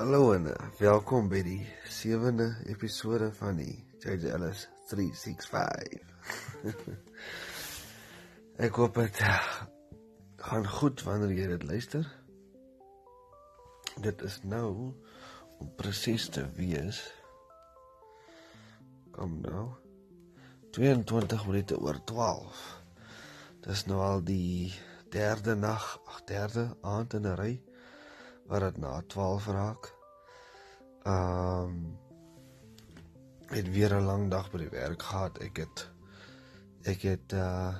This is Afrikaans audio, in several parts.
Hallo en uh, welkom by die 7de episode van die JJ Ellis 365. Ek hoop dit uh, gaan goed wanneer jy dit luister. Dit is nou om presies te wees. Kom nou. 22 minute oor 12. Dis nou al die derde nag, ag derde aand in 'n ry wat dit na 12 raak. Ehm um, het weer 'n lang dag by die werk gehad. Ek het ek het uh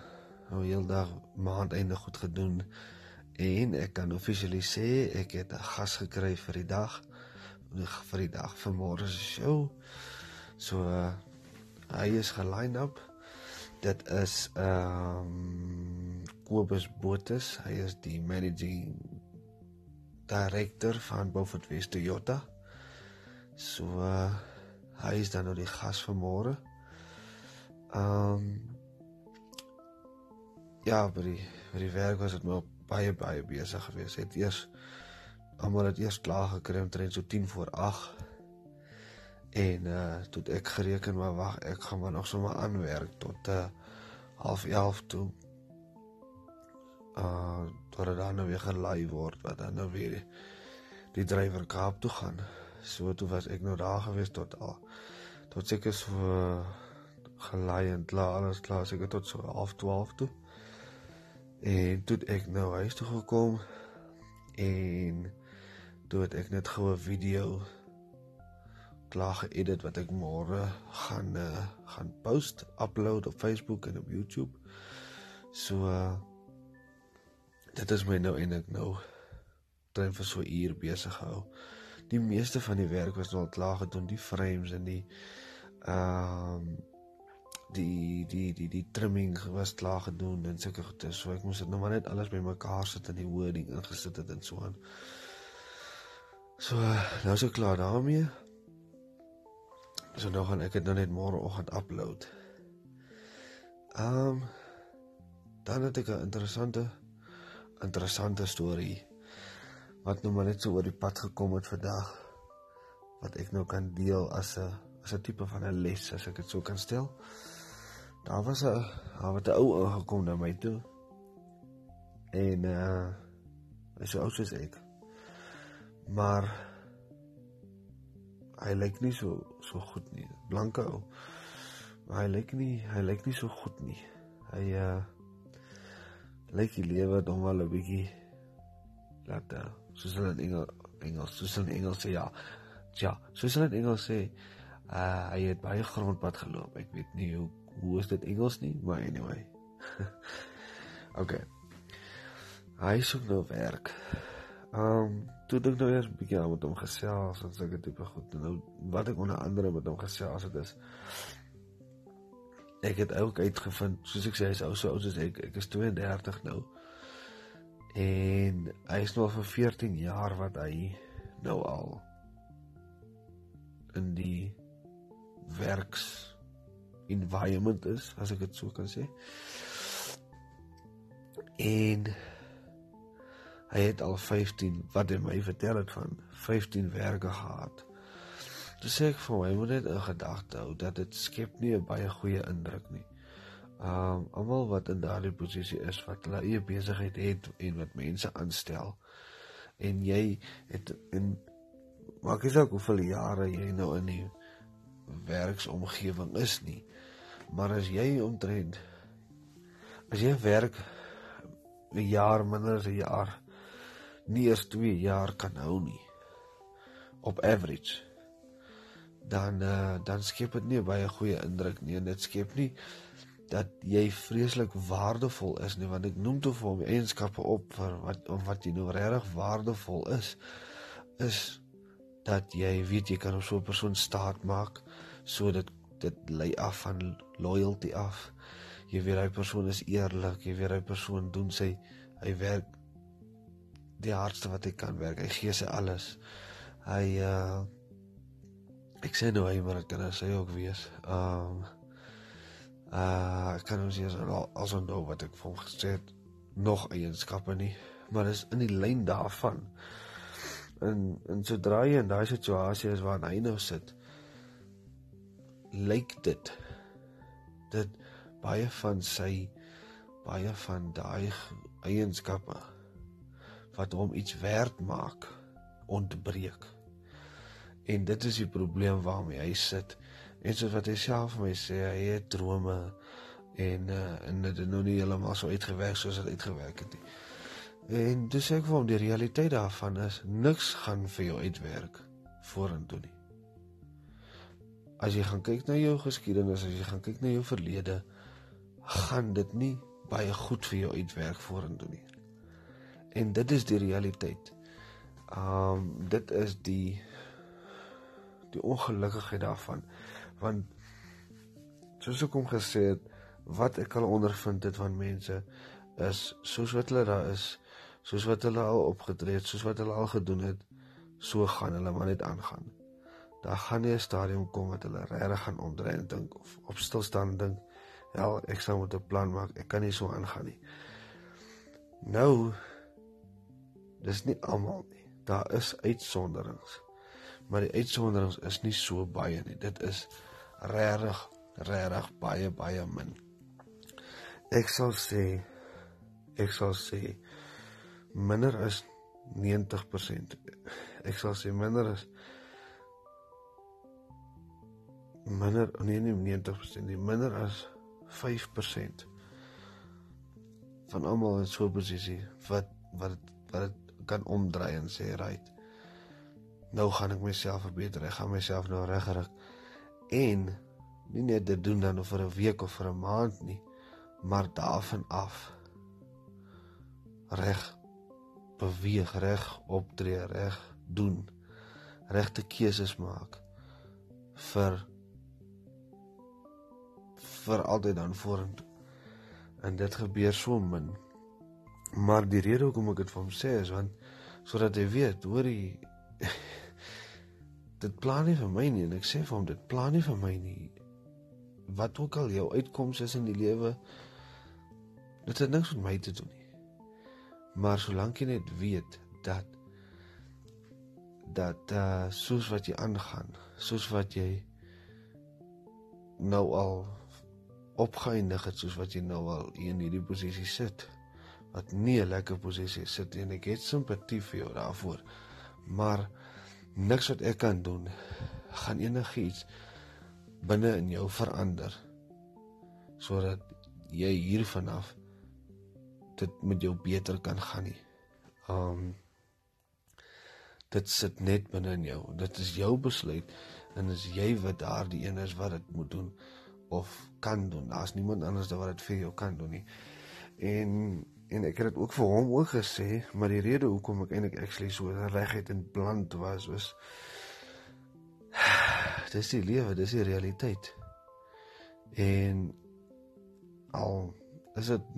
nou heel dag maand einde goed gedoen en ek kan offisiële sê ek het 'n gas gekry vir die dag vir die dag vir môre se show. So uh, hy is geline up. Dit is ehm um, Kobus Botus. Hy is die managing director van Beaufort West Toyota. So uh, hy is dan nou die gas van môre. Ehm um, ja, by die by die werk was dit maar baie baie besig geweest. Het eers almal het eers klaar gekry omtrent so 10 voor 8. En uh toe ek gereken maar wag, ek gaan maar nog sommer aanwerk tot uh half 11 toe uh tot dit dan nou weer gelaai word wat dan nou weer die, die drywer Kaap toe gaan. So toe was ek nou daar gewees tot al tot seker so uh, gelaai en klaar alles klaar seker tot so half 12 toe. En toe ek nou huis toe gekom en toe het ek net gou 'n video klaar geëdit wat ek môre gaan uh, gaan post, upload op Facebook en op YouTube. So uh, dit is my nou eintlik nou teen vir so uur besig gehou. Die meeste van die werk was nou al klaar gedoen, die frames en die ehm um, die die die die trimming was klaar gedoen en sulke goede. So ek moes dit nou maar net alles bymekaar sit en die wording ingesit het en so aan. So nou is ek klaar daarmee. So nou gaan ek dit nou net môreoggend upload. Ehm um, dan het ek 'n interessante interessante storie wat nou maar net so oor die pad gekom het vandag wat ek nou kan deel as 'n as 'n tipe van 'n les as ek dit so kan stel. Daar was 'n daar het 'n ou aangekom na my toe. En uh hy sê ou soos ek. Maar hy lyk nie so so goed nie. Blanke ou. Maar hy lyk nie hy lyk nie so goed nie. Hy uh lyk die lewe dan wel 'n bietjie laat uh, soos hulle in Engels Engels soos hulle in Engels sê ja. Ja, soos hulle in Engels sê, uh hy het baie grondpad geloop. Ek weet nie hoe hoe is dit Engels nie, maar anyway. okay. Hy soek nou werk. Um toe dink nou eers 'n bietjie aan met hom gesels en sulke tipe goed. Nou wat ek onder andere met hom gesels het is ek het ook uitgevind, soos ek sê, hy is ou so oud soos ek. Ek is 32 nou. En hy is nou vir 14 jaar wat hy nou al in die werks environment is, as ek dit so kan sê. En hy het al 15 wat hy my vertel het van 15 werke gehad. Dis sê ek vir my moet net 'n gedagte hou dat dit skep nie 'n baie goeie indruk nie. Um almal wat in daardie posisie is wat hulle eie besigheid het en wat mense aanstel en jy het in maak nie saak hoeveel jare jy nou in die werksomgewing is nie. Maar as jy omtrent as jy werk 'n jaar minder as 'n jaar nie eers 2 jaar kan hou nie op average dan uh, dan skep dit nie baie goeie indruk nie en dit skep nie dat jy vreeslik waardevol is nie want ek noem toe vir hom eienskappe op vir wat of wat jy nou regtig waardevol is is dat jy weet jy kan op so 'n persoon staat maak sodat dit lei af van loyalty af. Jy weet hy persoon is eerlik jy weet hy persoon doen sy hy werk die hardste wat hy kan werk hy gee sy alles. Hy uh ek sê nou hy maar dit kan sy ook wees. Um uh ek kan ons hier as onthou wat ek hom gesê het nog eienskappe nie, maar dis in die lyn daarvan en en sodra jy in daai situasie is waar hy nou sit, lyk dit dit baie van sy baie van daai eienskappe wat hom iets werd maak ontbreek. En dit is die probleem waarmee hy sit. En soos wat hy self vir my sê, hy het drome en uh, en dit het nog nie heeltemal so uitgewerk soos dit uitgewerk het nie. En dis ek vir hom die realiteit daarvan is niks gaan vir jou uitwerk vorentoe nie. As jy gaan kyk na jou geskiedenis, as jy gaan kyk na jou verlede, gaan dit nie baie goed vir jou uitwerk vorentoe nie. En dit is die realiteit. Um dit is die die ongelukkigheid daarvan. Want soos ek hom gesê het wat ek al ondervind het van mense is soos wat hulle daar is soos wat hulle al opgetree het soos wat hulle al gedoen het so gaan hulle maar net aangaan. Daar gaan nie 'n stadium kom wat hulle regtig gaan omdry en dink of op stilstaan dink ja ek sou moet 'n plan maak ek kan nie so aangaan nie. Nou dis nie almal nie. Daar is uitsonderings maar die uitsonderings is nie so baie nie. Dit is regtig regtig baie baie min. Ek sal sê ek sal sê minder as 90%. Ek sal sê minder as minder nee nie 90% nie, minder as 5% van almal in so 'n posisie wat wat wat kan omdraai en sê right nou gaan ek myself verbeter. Ek gaan myself nou regkry. En nie net dit doen dan vir 'n week of vir 'n maand nie, maar daarvan af reg beweeg, reg optree, reg doen, regte keuses maak vir vir altyd dan vorentoe. En dit gebeur so min. Maar die rede hoekom ek dit vir hom sê is want sodat hy weet, hoorie dit plan nie vir my nie en ek sê vir hom dit plan nie vir my nie. Wat ook al jou uitkoms is in die lewe, dit het niks met my te doen nie. Maar solank jy net weet dat dat uh soos wat jy aangaan, soos wat jy nou al opgeëindig het soos wat jy nou al in hierdie posisie sit wat nie 'n lekker posisie sit en ek het simpatie vir jou daarvoor maar niks wat ek kan doen gaan enigiets binne in jou verander sodat jy hiervan af dit met jou beter kan gaan nie. Um dit sit net binne in jou. Dit is jou besluit en is jy wat daardie een is wat dit moet doen of kan doen. Daar's niemand anders wat dit vir jou kan doen nie. En en ek het dit ook vir hom ook gesê, maar die rede hoekom ek eintlik actually so reguit en bland was was dis die lewe, dis die realiteit. En al is dit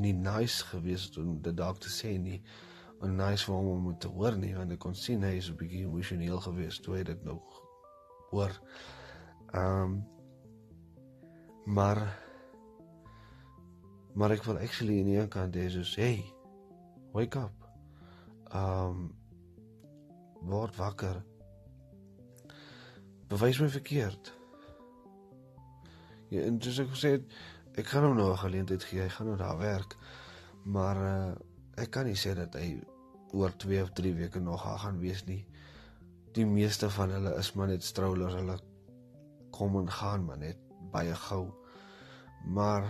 nie nice geweest om dit dalk te sê nie, en nice vir hom om te hoor nie, want ek kon sien hy is 'n bietjie emosioneel geweest toe hy dit nog hoor. Ehm um, maar Maar ek wil actually in een kant hê soos hey, wake up. Um word wakker. Bewys my verkeerd. Ja, en dis ek gesê ek gaan hom nou 'n geleentheid gee. Hy gaan nou daar werk. Maar uh ek kan nie sê dat hy oor 2 of 3 weke nog gaan wees nie. Die meeste van hulle is maar net stroulers. Hulle kom en gaan maar net baie gou. Maar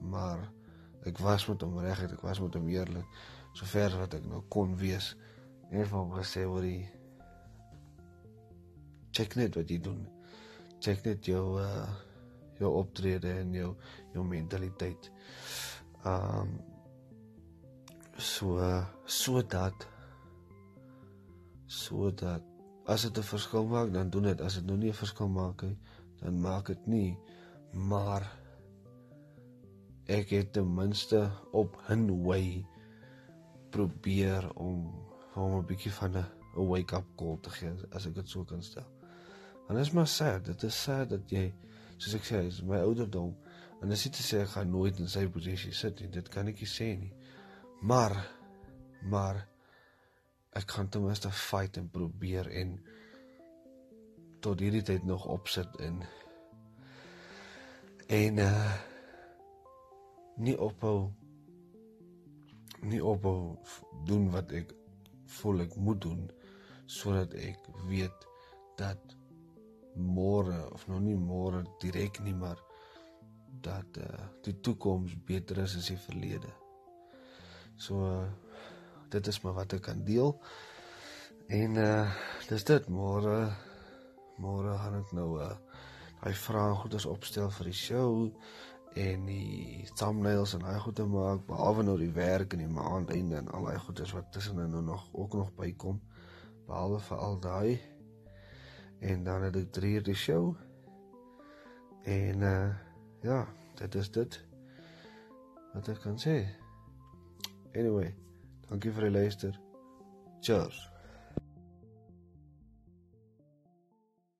maar Ek was met hom reg, ek was met hom eerlik, sover wat ek nou kon wees. En vir hom gesê oor die check net wat jy doen. Check net jou uh jou optrede en jou jou mentaliteit. Um so so dat so dat as dit 'n verskil maak, dan doen dit. As dit nou nie 'n verskil maak nie, dan maak dit nie. Maar ek het ten minste op 'n way probeer om hom 'n bietjie van 'n wake up call te gee as ek dit so kan stel. Want is maar sad, dit is sad dat jy soos ek sê, is my ouderdom en as jy te sê ek gaan nooit in sy posisie sit nie, dit kan ek nie sê nie. Maar maar ek gaan ten minste fight en probeer en tot hierdie tyd nog opsit en en uh nie ophou nie ophou doen wat ek voel ek moet doen sodat ek weet dat môre of nog nie môre direk nie maar dat uh die toekoms beter is as die verlede. So uh, dit is maar wat ek kan deel. En uh dis dit môre môre gaan ek nou uh daai vrae goeders opstel vir die show en die thumbnails en daai goede maak behalwe nou die werk en die maand einde en al daai goeders wat tussenin nou nog ook nog bykom. Behalwe vir al daai. En dan het ek 3 uur die show. En uh ja dit is dit wat ek kan sê. Anyway dankie vir die luister. Cheers